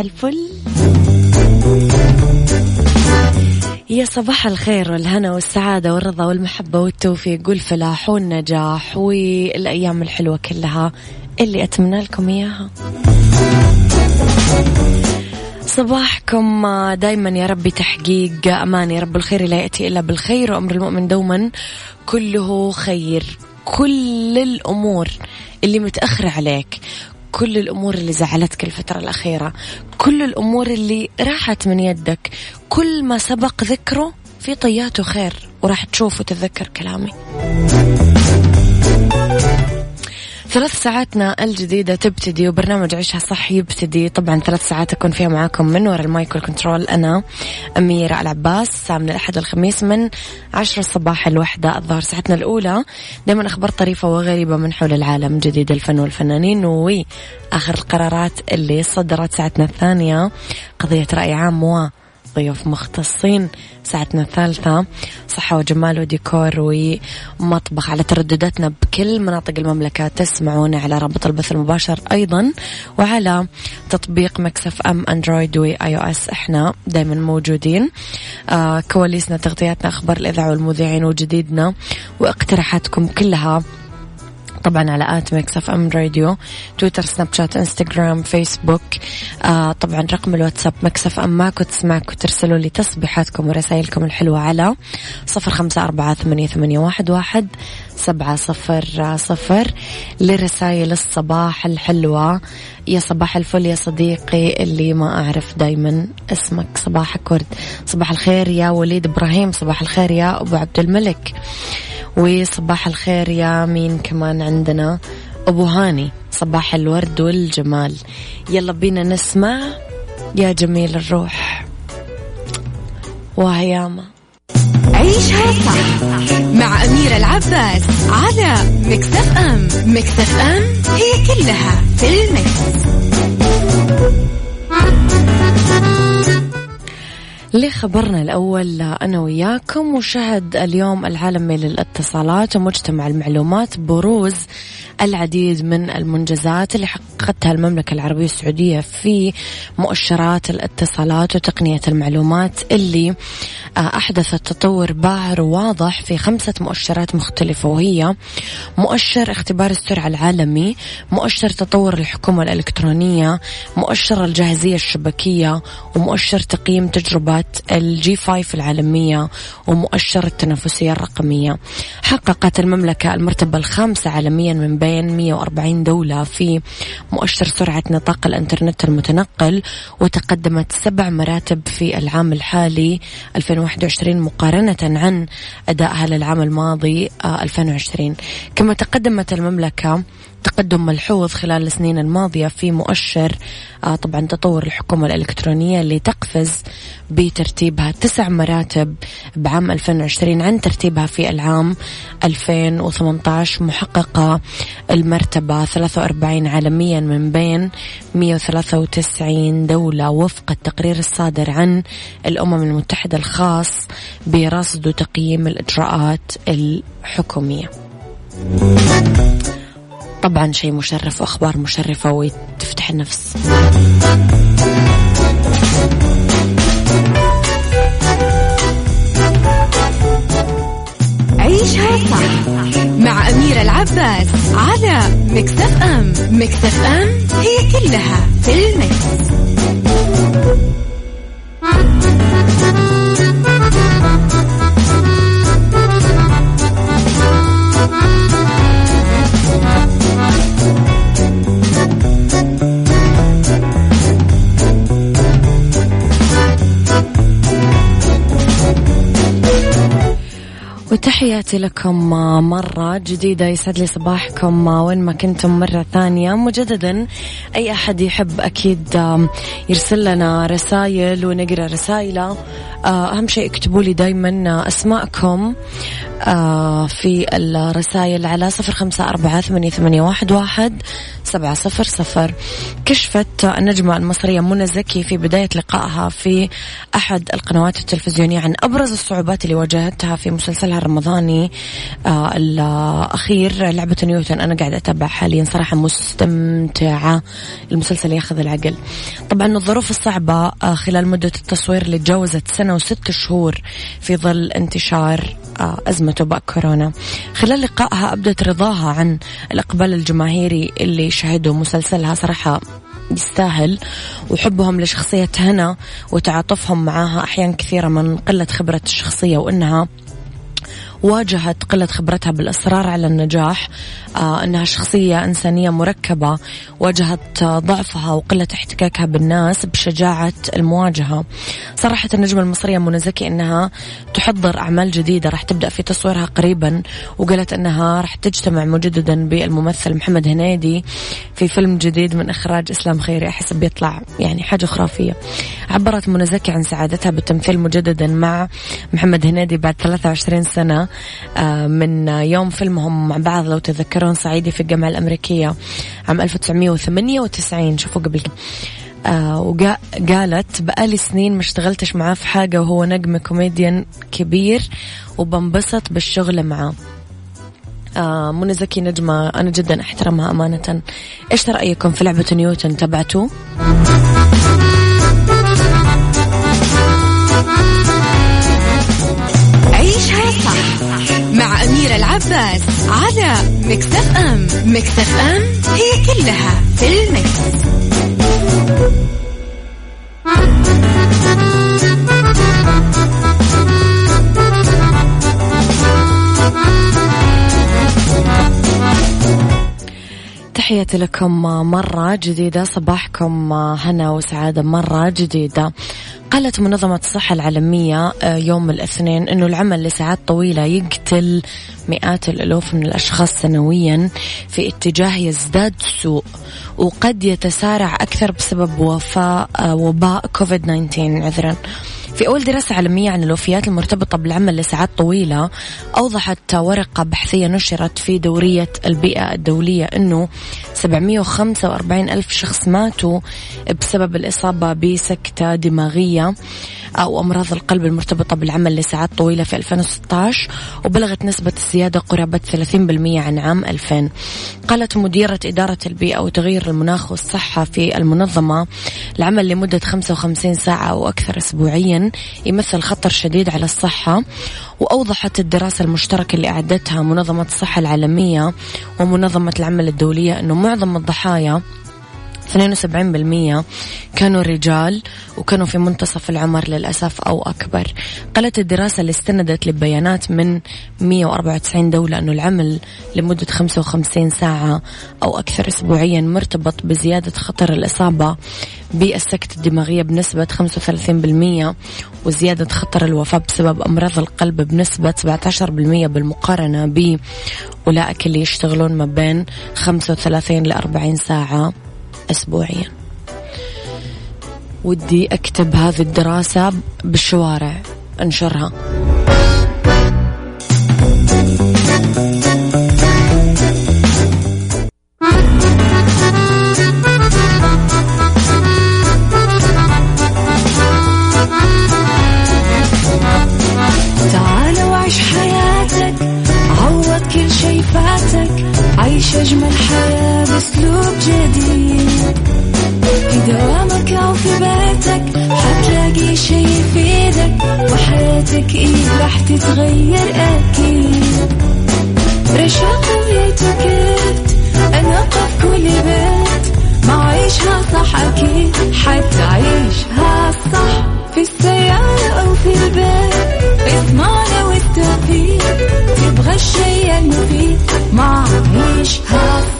الفل. يا صباح الخير والهنا والسعادة والرضا والمحبة والتوفيق والفلاح والنجاح والأيام الحلوة كلها اللي أتمنى لكم إياها. صباحكم دايما يا ربي تحقيق أمان يا رب الخير لا يأتي إلا بالخير وأمر المؤمن دوما كله خير. كل الأمور اللي متأخرة عليك كل الأمور اللي زعلتك الفترة الأخيرة كل الأمور اللي راحت من يدك كل ما سبق ذكره في طياته خير وراح تشوف وتتذكر كلامي. ثلاث ساعاتنا الجديدة تبتدي وبرنامج عيشها صح يبتدي. طبعا ثلاث ساعات أكون فيها معاكم من وراء المايك والكنترول. أنا أميرة العباس من الأحد والخميس من عشرة الصباح الوحدة الظهر. ساعتنا الأولى دائما أخبار طريفة وغريبة من حول العالم جديد الفن والفنانين وآخر القرارات اللي صدرت ساعتنا الثانية قضية رأي عام و ضيوف مختصين. ساعتنا الثالثة صحة وجمال وديكور ومطبخ على تردداتنا بكل مناطق المملكة. تسمعونا على رابط البث المباشر أيضا وعلى تطبيق Mix FM Android و iOS. إحنا دايما موجودين. آه كواليسنا تغطياتنا أخبار الإذاعة والمذيعين وجديدنا. واقتراحاتكم كلها طبعا على at Mix FM Radio تويتر سناب شات إنستغرام فيسبوك آه طبعا رقم الواتساب Mix FM معك وتسمعك وترسلوا لي تصبيحاتكم ورسائلكم الحلوة على صفر خمسة أربعة ثمانية, ثمانية واحد, واحد سبعة صفر صفر. لرسائل الصباح الحلوة يا صباح الفل يا صديقي اللي ما أعرف دايما اسمك. صباحك ورد صباح الخير يا وليد إبراهيم صباح الخير يا أبو عبد الملك. وصباح الخير يا مين كمان عندنا؟ أبو هاني صباح الورد والجمال. يلا بينا نسمع يا جميل الروح. وهياما. عيشها صح مع أميرة العباس على مكتف أم مكتف أم هي كلها في المكس. لخبرنا الأول أنا وياكم وشهد اليوم العالمي للاتصالات ومجتمع المعلومات بروز. العديد من المنجزات اللي حققتها المملكة العربية السعودية في مؤشرات الاتصالات وتقنية المعلومات اللي آه، أحدثت تطور باهر وواضح في خمسة مؤشرات مختلفة وهي مؤشر اختبار السرعة العالمي مؤشر تطور الحكومة الإلكترونية مؤشر الجاهزية الشبكية ومؤشر تقييم تجربة الجي 5 العالمية ومؤشر التنافسية الرقمية. حققت المملكة المرتبة الخامسة عالميا من بين بين 140 دولة في مؤشر سرعة نطاق الإنترنت المتنقل وتقدمت سبع مراتب في العام الحالي 2021 مقارنة عن أدائها للعام الماضي 2020 آه، كما تقدمت المملكة تقدم ملحوظ خلال السنين الماضية في مؤشر آه، طبعا تطور الحكومة الإلكترونية اللي تقفز بترتيبها تسع مراتب بعام 2020 عن ترتيبها في العام 2018 محققة المرتبة 43 عالميا من بين 193 دولة وفق التقرير الصادر عن الأمم المتحدة الخاص برصد وتقييم الإجراءات الحكومية. طبعا شيء مشرف وأخبار مشرفة وتفتح النفس عيشها صح مع أميرة العباس على مكتف أم مكتف أم هي كلها في المكس. وتحياتي لكم مرة جديدة يسعد لي صباحكم وين ما كنتم مرة ثانية. مجددا أي أحد يحب أكيد يرسل لنا رسائل ونقرأ رسائله. أهم شيء اكتبوا لي دايما أسماءكم في الرسائل على صفر خمسة أربعة ثمانية واحد واحد. سبعة صفر صفر. كشفت النجمة المصرية منى زكي في بداية لقائها في أحد القنوات التلفزيونية عن أبرز الصعوبات اللي واجهتها في مسلسلها الرمضاني. آه الأخير لعبة نيوتن. أنا قاعدة أتابع حاليا صراحة مستمتعة. المسلسل ياخذ العقل. طبعا الظروف الصعبة آه خلال مدة التصوير اللي تجاوزت سنة وست شهور في ظل انتشار آه أزمة وباء كورونا. خلال لقائها أبدت رضاها عن الإقبال الجماهيري اللي شهدوا مسلسلها صراحة يستاهل. وحبهم لشخصية هنا وتعاطفهم معاها أحيان كثيرة من قلة خبرة الشخصية وإنها واجهت قلة خبرتها بالإصرار على النجاح آه أنها شخصية إنسانية مركبة واجهت ضعفها وقلة احتكاكها بالناس بشجاعة المواجهة. صرحت النجمة المصرية منى زكي أنها تحضر أعمال جديدة راح تبدأ في تصويرها قريبا وقالت أنها راح تجتمع مجددا بالممثل محمد هنيدي في فيلم جديد من إخراج إسلام خيري أحس بيطلع يعني حاجة خرافية. عبرت منى زكي عن سعادتها بالتمثيل مجددا مع محمد هنيدي بعد 23 سنة. آه، من يوم فيلمهم مع بعض لو تذكرون صعيدي في الجامعة الأمريكية عام 1998 شوفوا قبل. آه وقالت بقالي سنين ما اشتغلتش معاه في حاجة وهو نجم كوميديان كبير وبنبسط بالشغل معاه. آه منى زكي نجمة أنا جدا أحترمها أمانة. إيش رأيكم في لعبة نيوتن؟ تبعتوه؟ مع أميرة العباس على مكتف أم مكتف أم هي كلها في المكس. تحياتي لكم مرة جديدة صباحكم هنا وسعادة مرة جديدة. قالت منظمة الصحة العالمية آه، يوم الاثنين أنه العمل لساعات طويلة يقتل مئات الألوف من الأشخاص سنويا في اتجاه يزداد سوء وقد يتسارع أكثر بسبب وفاء آه، وباء كوفيد 19 عذرا. في أول دراسة عالمية عن الوفيات المرتبطة بالعمل لساعات طويلة أوضحت ورقة بحثية نشرت في دورية البيئة الدولية أنه 745 ألف شخص ماتوا بسبب الإصابة بسكتة دماغية. أو أمراض القلب المرتبطة بالعمل لساعات طويلة في 2016 وبلغت نسبة الزيادة قرابة 30% عن عام 2000 قالت مديرة إدارة البيئة وتغيير المناخ والصحة في المنظمة العمل لمدة 55 ساعة أو أكثر أسبوعيا يمثل خطر شديد على الصحة وأوضحت الدراسة المشتركة اللي أعدتها منظمة الصحة العالمية ومنظمة العمل الدولية أنه معظم الضحايا 72% كانوا رجال وكانوا في منتصف العمر للأسف أو أكبر. قالت الدراسة اللي استندت لبيانات من 194 دولة أنه العمل لمدة 55 ساعة أو أكثر أسبوعيا مرتبط بزيادة خطر الإصابة بالسكتة الدماغية بنسبة 35% وزيادة خطر الوفاة بسبب أمراض القلب بنسبة 17% بالمقارنة بأولئك اللي يشتغلون ما بين 35 ل 40 ساعة. أسبوعيا. ودي أكتب هذه الدراسة بالشوارع أنشرها. فاتك عيش أجمل حياة بأسلوب جديد. وحياتك إيه راح تتغير أكيد. رشاق ويتوكيت أنا قف كل بيت. ما عيشها صح أكيد حتعيشها صح. في السيارة أو في البيت اسمعنا والتوفيق. تبغى الشيء المفيد ما عيشها صح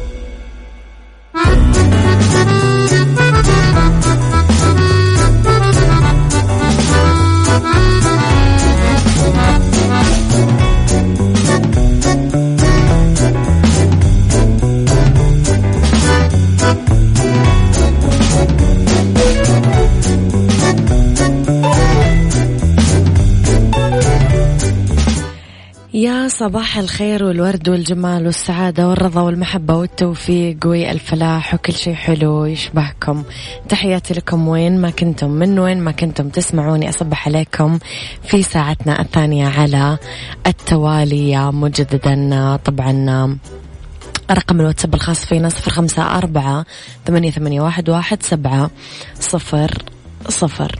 صباح الخير والورد والجمال والسعادة والرضا والمحبة والتوفيق والفلاح وكل شيء حلو يشبهكم. تحياتي لكم وين ما كنتم من وين ما كنتم تسمعوني أصبح عليكم في ساعتنا الثانية على التوالي مجددا. طبعا رقم الواتساب الخاص فينا صفر خمسة أربعة ثمانية, ثمانية واحد, واحد سبعة صفر صفر.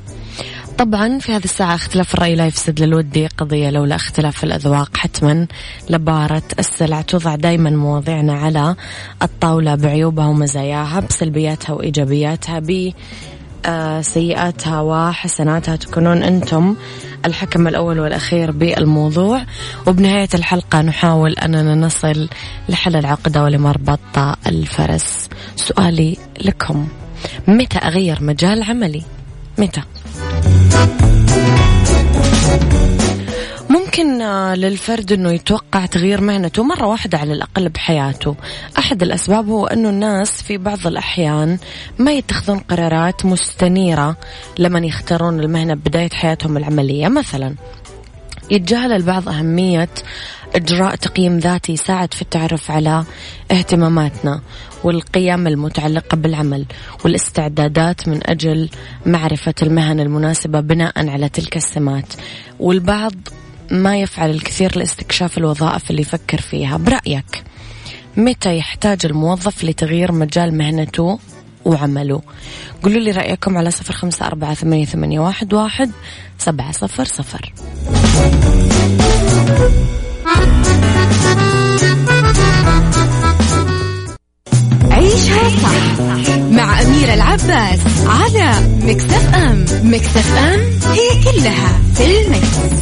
طبعا في هذه الساعة اختلاف الرأي لا يفسد للودي قضية لولا اختلاف الأذواق. حتما لبارة السلع توضع دايما مواضيعنا على الطاولة بعيوبها ومزاياها بسلبياتها وإيجابياتها ب آه، سيئاتها وحسناتها. تكونون أنتم الحكم الأول والأخير بالموضوع. وبنهاية الحلقة نحاول أننا نصل لحل العقدة ولمربط الفرس. سؤالي لكم متى أغير مجال عملي؟ متى؟ ممكن آه، للفرد إنه يتوقع تغيير مهنته مرة واحدة على الأقل بحياته. أحد الأسباب هو إنه الناس في بعض الأحيان ما يتخذون قرارات مستنيرة لما يختارون المهنة بداية حياتهم العملية. مثلا يتجاهل البعض أهمية إجراء تقييم ذاتي يساعد في التعرف على اهتماماتنا والقيم المتعلقة بالعمل والاستعدادات من أجل معرفة المهن المناسبة بناء على تلك السمات. والبعض ما يفعل الكثير لاستكشاف الوظائف اللي يفكر فيها. برأيك متى يحتاج الموظف لتغيير مجال مهنته وعمله؟ قولوا لي رأيكم على صفر خمسة أربعة ثمانية, ثمانية واحد, واحد سبعة صفر صفر. عيشها صح مع أميرة العباس على مكتف أم. مكتف أم هي كلها في المكس.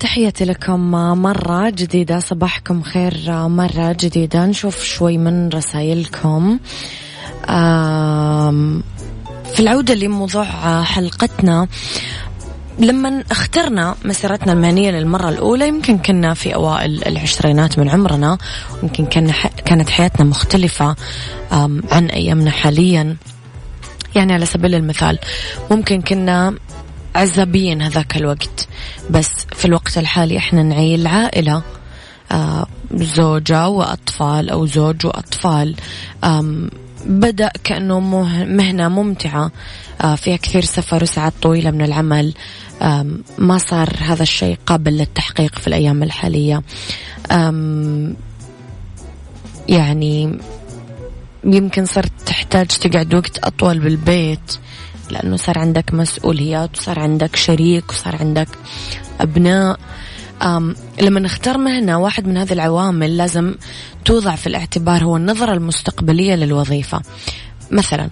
تحياتي لكم مرة جديدة صباحكم خير مرة جديدة. نشوف شوي من رسائلكم. في العودة لموضوع حلقتنا لما اخترنا مسيرتنا المهنية للمرة الأولى يمكن كنا في أوائل العشرينات من عمرنا يمكن كان كانت حياتنا مختلفة عن أيامنا حاليا. يعني على سبيل المثال ممكن كنا عزبيين هذاك الوقت بس في الوقت الحالي إحنا نعيل عائلة زوجة وأطفال أو زوج وأطفال. بدأ كأنه مهنة ممتعة فيها كثير سفر وساعات طويلة من العمل. ما صار هذا الشيء قابل للتحقيق في الأيام الحالية. يعني يمكن صرت تحتاج تقعد وقت أطول بالبيت لأنه صار عندك مسؤوليات وصار عندك شريك وصار عندك أبناء. لما نختار مهنة واحد من هذه العوامل لازم توضع في الاعتبار هو النظرة المستقبلية للوظيفة. مثلا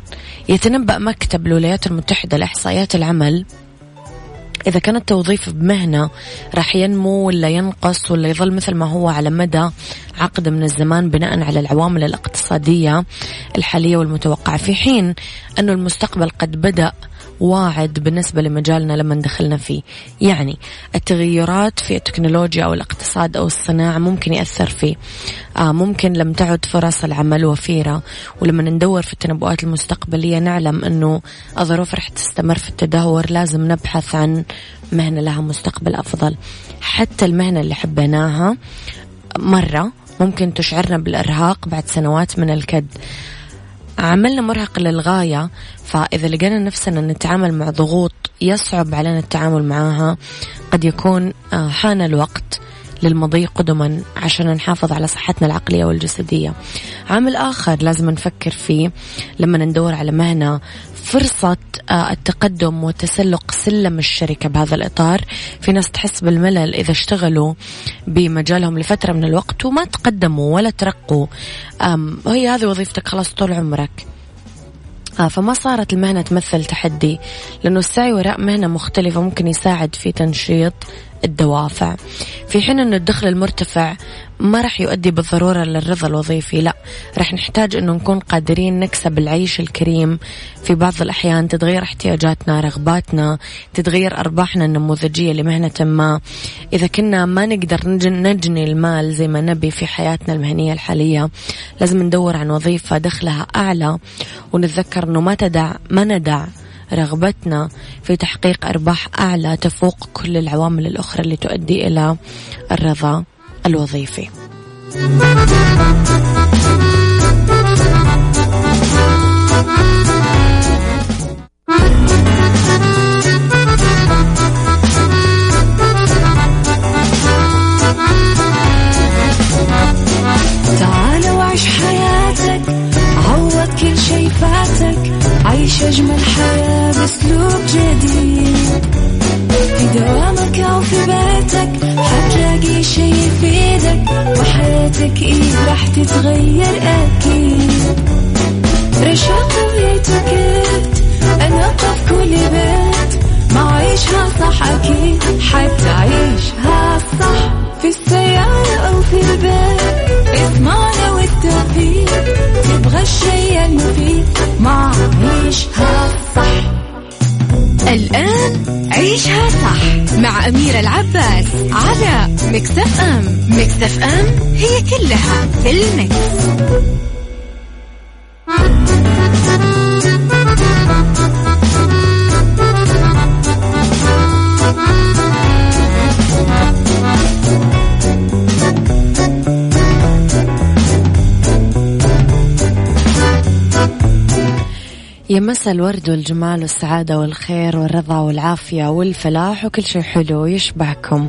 يتنبأ مكتب الولايات المتحدة لإحصائيات العمل إذا كان التوظيف بمهنة راح ينمو ولا ينقص ولا يظل مثل ما هو على مدى عقد من الزمان بناء على العوامل الاقتصادية الحالية والمتوقعة. في حين أن المستقبل قد بدأ واعد بالنسبة لمجالنا لما دخلنا فيه. يعني التغيرات في التكنولوجيا أو الاقتصاد أو الصناعة ممكن يأثر فيه. آه ممكن لم تعد فرص العمل وفيرة. ولما ندور في التنبؤات المستقبلية نعلم أنه الظروف رح تستمر في التدهور. لازم نبحث عن مهنة لها مستقبل أفضل. حتى المهنة اللي حبيناها مرة ممكن تشعرنا بالإرهاق بعد سنوات من الكد. عملنا مرهق للغاية فإذا لقينا نفسنا نتعامل مع ضغوط يصعب علينا التعامل معها قد يكون آه، حان الوقت للمضي قدما عشان نحافظ على صحتنا العقلية والجسدية. عامل آخر لازم نفكر فيه لما ندور على مهنة فرصة آه، التقدم وتسلق سلم الشركة بهذا الإطار. في ناس تحس بالملل إذا اشتغلوا بمجالهم لفترة من الوقت وما تقدموا ولا ترقوا. هي هذه وظيفتك خلاص طول عمرك. آه فما صارت المهنة تمثل تحدي لأنه السعي وراء مهنة مختلفة ممكن يساعد في تنشيط الدوافع. في حين أن الدخل المرتفع ما راح يؤدي بالضرورة للرضا الوظيفي لا. راح نحتاج أنه نكون قادرين نكسب العيش الكريم. في بعض الأحيان تتغير احتياجاتنا رغباتنا تتغير أرباحنا النموذجية لمهنة ما. إذا كنا ما نقدر نجني المال زي ما نبي في حياتنا المهنية الحالية لازم ندور عن وظيفة دخلها أعلى ونتذكر أنه ما تدع ما ندع رغبتنا في تحقيق أرباح أعلى تفوق كل العوامل الأخرى اللي تؤدي إلى الرضا الوظيفي. راح تتغير أكيد. رشاق ويتوكيت أنا في كل بيت. ما عيشها صح أكيد حتعيشها صح. في السيارة أو في البيت اضمعنا والتوفيق. تبغى الشيء المفيد ما عيشها صح. الآن عيشها صح مع أميرة العباس على مكتف أم. مكتف أم هي كلها في المكس. يا مسا الورد والجمال والسعادة والخير والرضا والعافية والفلاح وكل شيء حلو يشبهكم.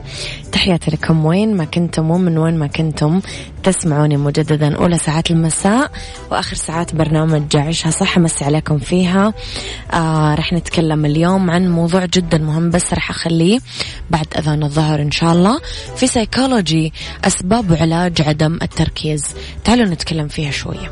تحياتي لكم وين ما كنتم ومن وين ما كنتم تسمعوني مجددا أولى ساعات المساء وآخر ساعات برنامج عيشها صح مسي عليكم فيها. آه رح نتكلم اليوم عن موضوع جدا مهم بس رح أخليه بعد أذان الظهر إن شاء الله. في سيكولوجي أسباب وعلاج عدم التركيز. تعالوا نتكلم فيها شوية.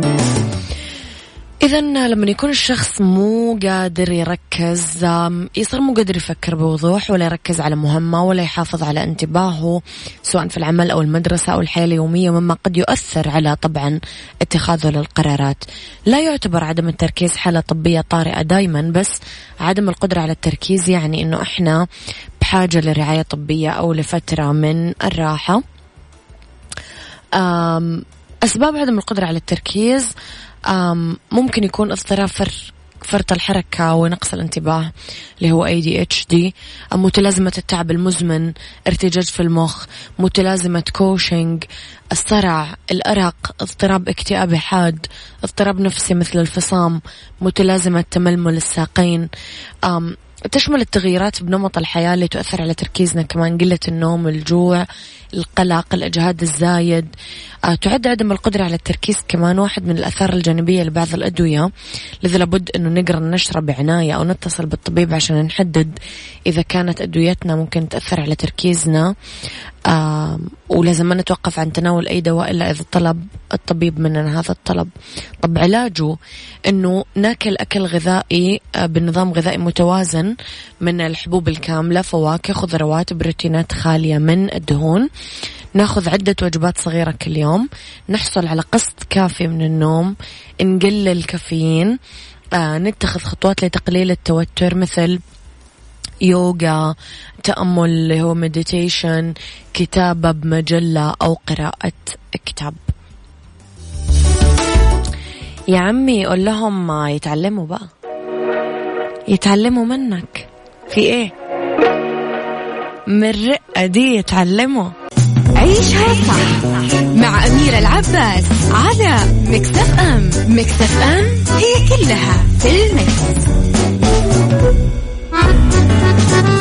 إذا لما يكون الشخص مو قادر يركز يصير مو قادر يفكر بوضوح ولا يركز على مهمة ولا يحافظ على انتباهه سواء في العمل أو المدرسة أو الحياة اليومية مما قد يؤثر على طبعا اتخاذه للقرارات. لا يعتبر عدم التركيز حالة طبية طارئة دايما بس عدم القدرة على التركيز يعني أنه إحنا بحاجة لرعاية طبية أو لفترة من الراحة. أسباب عدم القدرة على التركيز ممكن يكون اضطراب فر فرط الحركة ونقص الانتباه اللي هو ADHD متلازمة التعب المزمن ارتجاج في المخ متلازمة كوشنج الصرع الأرق اضطراب اكتئابي حاد اضطراب نفسي مثل الفصام متلازمة تململ الساقين. تشمل التغييرات بنمط الحياة اللي تؤثر على تركيزنا كمان قلة النوم الجوع القلق الإجهاد الزايد. آه، تعد عدم القدرة على التركيز كمان واحد من الآثار الجانبية لبعض الأدوية لذا لابد أنه نقرأ النشرة بعناية أو نتصل بالطبيب عشان نحدد إذا كانت أدويتنا ممكن تأثر على تركيزنا. ولازم ما نتوقف عن تناول أي دواء إلا إذا طلب الطبيب مننا هذا الطلب. طب علاجه أنه ناكل أكل غذائي آه بنظام غذائي متوازن من الحبوب الكاملة فواكه خضروات بروتينات خالية من الدهون. ناخذ عدة وجبات صغيرة كل يوم. نحصل على قسط كافي من النوم. نقلل الكافيين. آه نتخذ خطوات لتقليل التوتر مثل يوغا تأمل اللي هو مديتيشن كتابة بمجلة أو قراءة كتاب. يا عمي قول لهم يتعلموا بقى. يتعلموا منك. في إيه؟ من الرقة دي يتعلموا. عيشها صح مع أميرة العباس على مكتف أم. مكتف أم هي كلها في المكس. Thank you.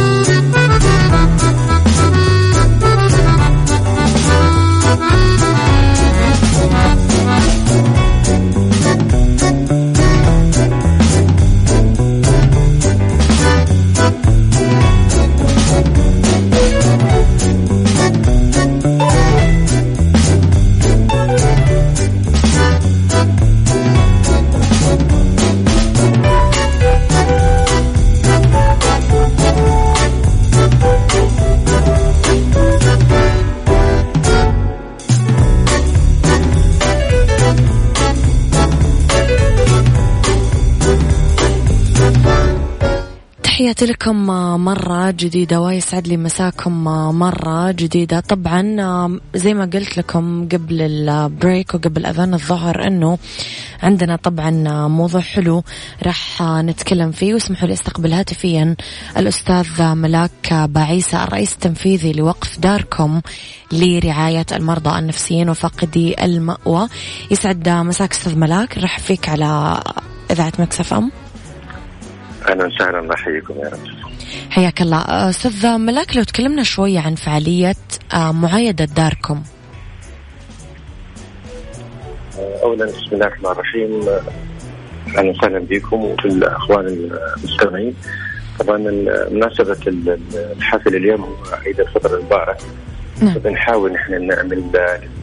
تحياتي لكم مرة جديدة ويسعد لي مساكم مرة جديدة. طبعا زي ما قلت لكم قبل البريك وقبل أذان الظهر أنه عندنا طبعا موضوع حلو راح نتكلم فيه. واسمحوا لي أستقبل هاتفيا الأستاذ ملاك باعيسة الرئيس التنفيذي لوقف داركم لرعاية المرضى النفسيين وفاقدي المأوى. يسعد مساك أستاذ ملاك. نرحب فيك على إذاعة مكسف أم. أهلا وسهلا الله يحييكم يا رب. حياك الله. أستاذ ملاك لو تكلمنا شوية عن فعالية آه، معايدة داركم. اولا بسم الله الرحمن الرحيم. أهلا وسهلا بكم وبالاخوان المستمعين. طبعا مناسبة الحفل اليوم هو عيد الفطر المبارك. نعم. بنحاول نحن نعمل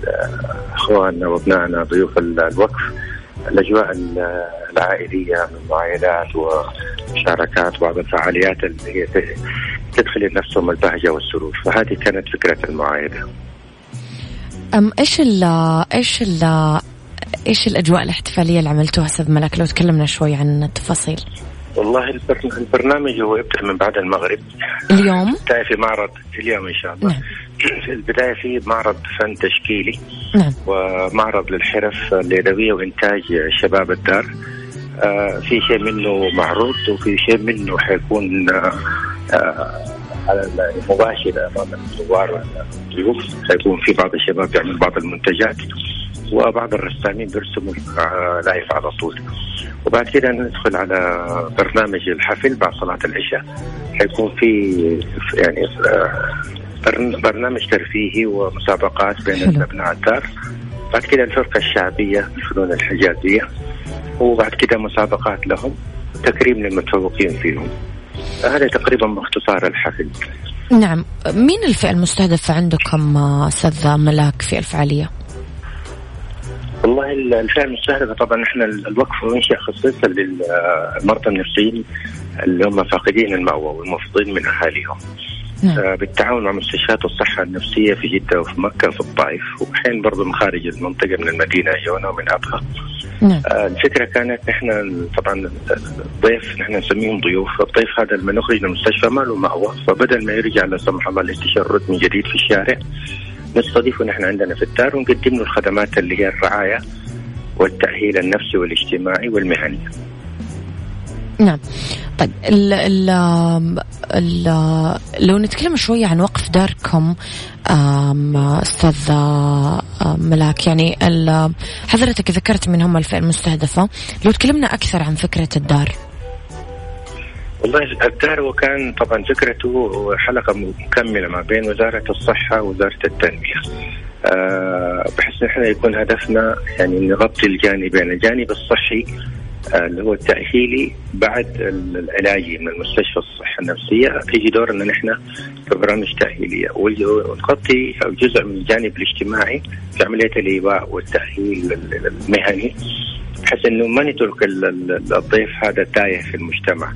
لأخواننا وأبنائنا ضيوف الوقف. الأجواء العائلية من معايدات ومشاركات بعض الفعاليات اللي هي تدخل نفسهم البهجة والسرور فهذه كانت فكرة المعايده. أم إيش ال إيش ال إيش الأجواء الاحتفالية اللي عملتوها أستاذ ملك لو تكلمنا شوي عن التفاصيل. والله البرنامج هو يبدأ من بعد المغرب اليوم بدايه في معرض اليوم إن شاء الله نعم. في البداية في معرض فن تشكيلي نعم. ومعرض للحرف اليدويه وإنتاج شباب الدار في شيء منه معروض وفي شيء منه حيكون آه, آه، على المباشر أمام الزوار الضيوف. حيكون في بعض الشباب يعمل بعض المنتجات وبعض الرسامين بيرسموا لايف على طول. وبعد كده ندخل على برنامج الحفل بعد صلاة العشاء. حيكون في يعني برنامج ترفيهي ومسابقات بين أبناء الدار. بعد كده الفرقة الشعبية الفنون الحجازية وبعد كده مسابقات لهم تكريم للمتفوقين فيهم هذا تقريبا باختصار الحفل نعم مين الفئة المستهدفة عندكم أستاذ ملاك في الفعالية؟ والله الفئة المستهدفة طبعا إحنا الوقف منشا خصيصا للمرضى النفسيين اللي هم فاقدين المأوى والمفقودين من أهاليهم. نعم. آه، بالتعاون مع مستشفيات الصحة النفسية في جدة وفي مكة وفي الطائف وأحيانا برضه من خارج المنطقة من المدينة يجونا ومن أبها نعم. آه، الفكرة كانت نحن طبعا ضيف نحن نسميهم ضيوف. الضيف هذا لما نخرج من المستشفى ما له مأوى. فبدل ما يرجع لا سمح الله للتشرد من جديد في الشارع نستضيفه نحن عندنا في الدار ونقدم له الخدمات اللي هي الرعاية والتأهيل النفسي والاجتماعي والمهني. نعم. طيب ال ال ال لو نتكلم شوية عن وقف داركم أستاذ ملاك يعني حضرتك ذكرت من هم الفئة المستهدفة. لو تكلمنا أكثر عن فكرة الدار. والله الدار وكان طبعا فكرته حلقة مكملة ما بين وزارة الصحة ووزارة التنمية. أه بحيث نحن يكون هدفنا يعني نغطي الجانبين الجانب الصحي آه، اللي هو التأهيلي بعد العلاجي من المستشفى الصحة النفسية. تيجي دور ان نحن في برامج تأهيلية ونغطي جزء من الجانب الاجتماعي في عملية الإيواء والتأهيل المهني بحيث إنه ما نترك الضيف هذا تايه في المجتمع.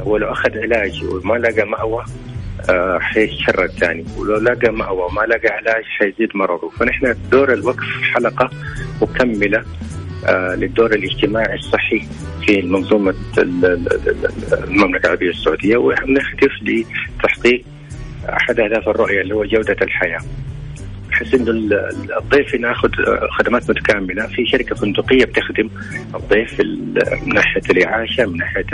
هو لو أخذ علاج وما لقى مأوى آه حيتشرد ثاني. ولو لقى مأوى وما لقى علاج حيزيد مرضه. فنحن دور الوقف حلقة مكملة للدور الاجتماعي الصحي في منظومة المملكة العربية السعودية ونهدف لتحقيق أحد أهداف الرؤية اللي هو جودة الحياة. بحيث إنه الضيف ناخذ خدمات متكاملة. في شركة فندقية بتخدم الضيف من ناحية الإعاشة من ناحية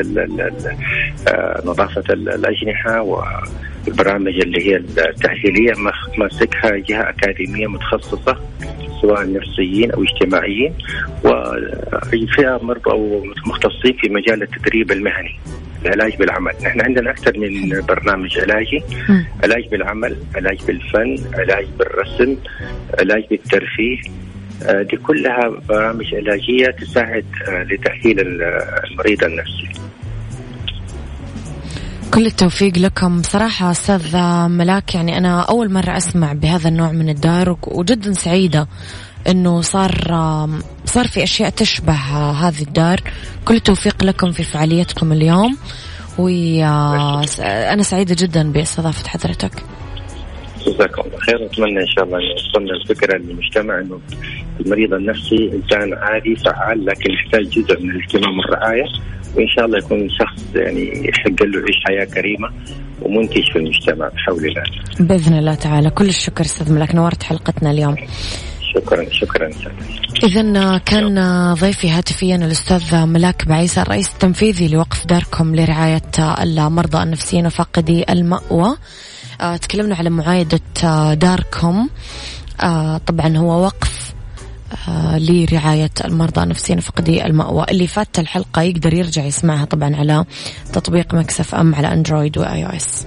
آه، نظافة الأجنحة والبرامج اللي هي التاهيليه ماسكها جهة أكاديمية متخصصة سواء نفسيين أو اجتماعيين وفئه مرضى أو مختصين في مجال التدريب المهني العلاج بالعمل. نحن عندنا أكثر من برنامج علاجي علاج بالعمل علاج بالفن علاج بالرسم علاج بالترفيه. آه، دي كلها برامج علاجية تساعد آه، لتأهيل المريض النفسي. كل التوفيق لكم. صراحة أستاذ ملاك يعني أنا أول مرة أسمع بهذا النوع من الدار وجدا سعيدة إنه صار صار في أشياء تشبه هذه الدار. كل التوفيق لكم في فعاليتكم اليوم. وأنا سعيدة جدا باستضافه حضرتك. جزاكم الله خير. أتمنى إن شاء الله أن وصلنا الفكرة للمجتمع إنه المريض النفسي إنسان عادي فعال لكن يحتاج جزء من الاهتمام والرعايه وإن شاء الله يكون شخص يعني يحق له يعيش حياة كريمة ومنتج في المجتمع بحول الله. بإذن الله تعالى. كل الشكر أستاذ ملك نورت حلقتنا اليوم. شكرا شكرا. إذا كان ضيفي هاتفيا الأستاذ ملاك بعيسى الرئيس التنفيذي لوقف داركم لرعاية المرضى النفسيين وفاقدي المأوى. آه، تكلمنا على معايدة داركم آه، طبعا هو وقف آه، لرعاية المرضى النفسيين فاقدي المأوى. اللي فات الحلقة يقدر يرجع يسمعها طبعا على تطبيق Mix FM على Android و iOS.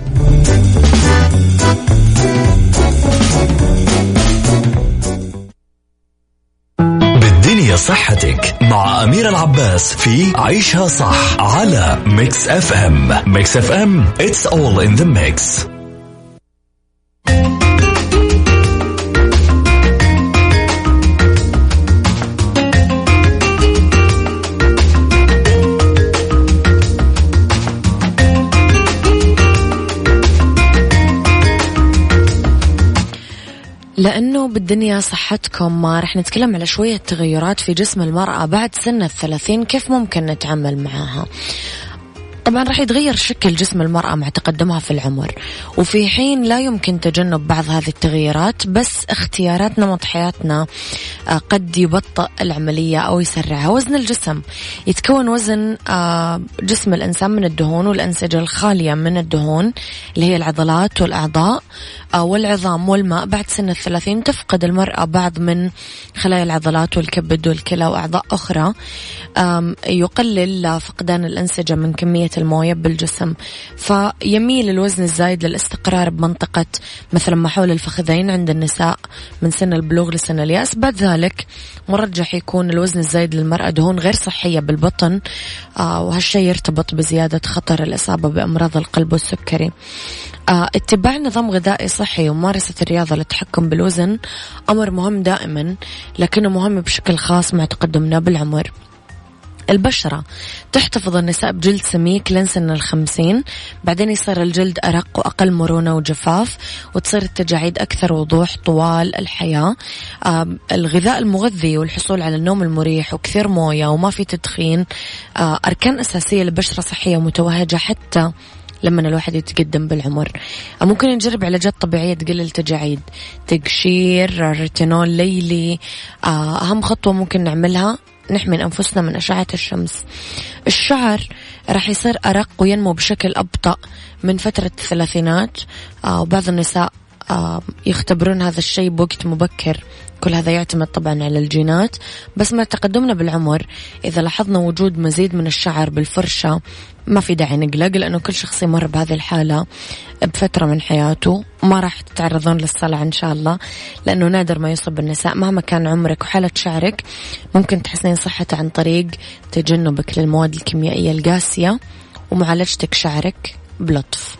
بالدنيا صحتك مع أمير العباس في عيشها صح على Mix FM. Mix FM it's all in the mix. لأنه بالدنيا صحتكم ما رح نتكلم على شوية تغيرات في جسم المرأة بعد سن الثلاثين كيف ممكن نتعامل معها؟ طبعا راح يتغير شكل جسم المرأة مع تقدمها في العمر. وفي حين لا يمكن تجنب بعض هذه التغييرات بس اختيارات نمط حياتنا آه، قد يبطئ العملية أو يسرعها. وزن الجسم. يتكون وزن آه، جسم الإنسان من الدهون والأنسجة الخالية من الدهون اللي هي العضلات والأعضاء آه، والعظام والماء. بعد سن الثلاثين تفقد المرأة بعض من خلايا العضلات والكبد والكلى وأعضاء أخرى. يقلل فقدان الأنسجة من كمية الموية بالجسم. فيميل الوزن الزايد للاستقرار بمنطقة مثلا ما حول الفخذين عند النساء من سن البلوغ لسن اليأس. بعد ذلك مرجح يكون الوزن الزايد للمرأة دهون غير صحية بالبطن آه وهالشيء يرتبط بزيادة خطر الإصابة بأمراض القلب والسكري. آه اتباع نظام غذائي صحي وممارسة الرياضة للتحكم بالوزن أمر مهم دائما لكنه مهم بشكل خاص مع تقدمنا بالعمر. البشرة. تحتفظ النساء بجلد سميك لين سن الخمسين. بعدين يصير الجلد أرق وأقل مرونة وجفاف وتصير التجاعيد أكثر وضوح طوال الحياة. الغذاء المغذي والحصول على النوم المريح وكثير موية وما في تدخين. أركان أساسية لبشرة صحية متوهجة حتى لما الواحد يتقدم بالعمر. ممكن نجرب علاجات طبيعية تقلل التجاعيد. تقشير ريتينول ليلي آه، أهم خطوة ممكن نعملها نحمي أنفسنا من أشعة الشمس. الشعر راح يصير أرق وينمو بشكل أبطأ من فترة الثلاثينات. آه، وبعض النساء آه، يختبرون هذا الشيء بوقت مبكر. كل هذا يعتمد طبعا على الجينات بس مع تقدمنا بالعمر إذا لاحظنا وجود مزيد من الشعر بالفرشة ما في داعي نقلق لأنه كل شخص يمر بهذه الحالة بفترة من حياته ما راح تتعرضون للصلع إن شاء الله لأنه نادر ما يصب النساء مهما كان عمرك وحالة شعرك ممكن تحسنين صحته عن طريق تجنبك للمواد الكيميائية القاسية ومعالجتك شعرك بلطف.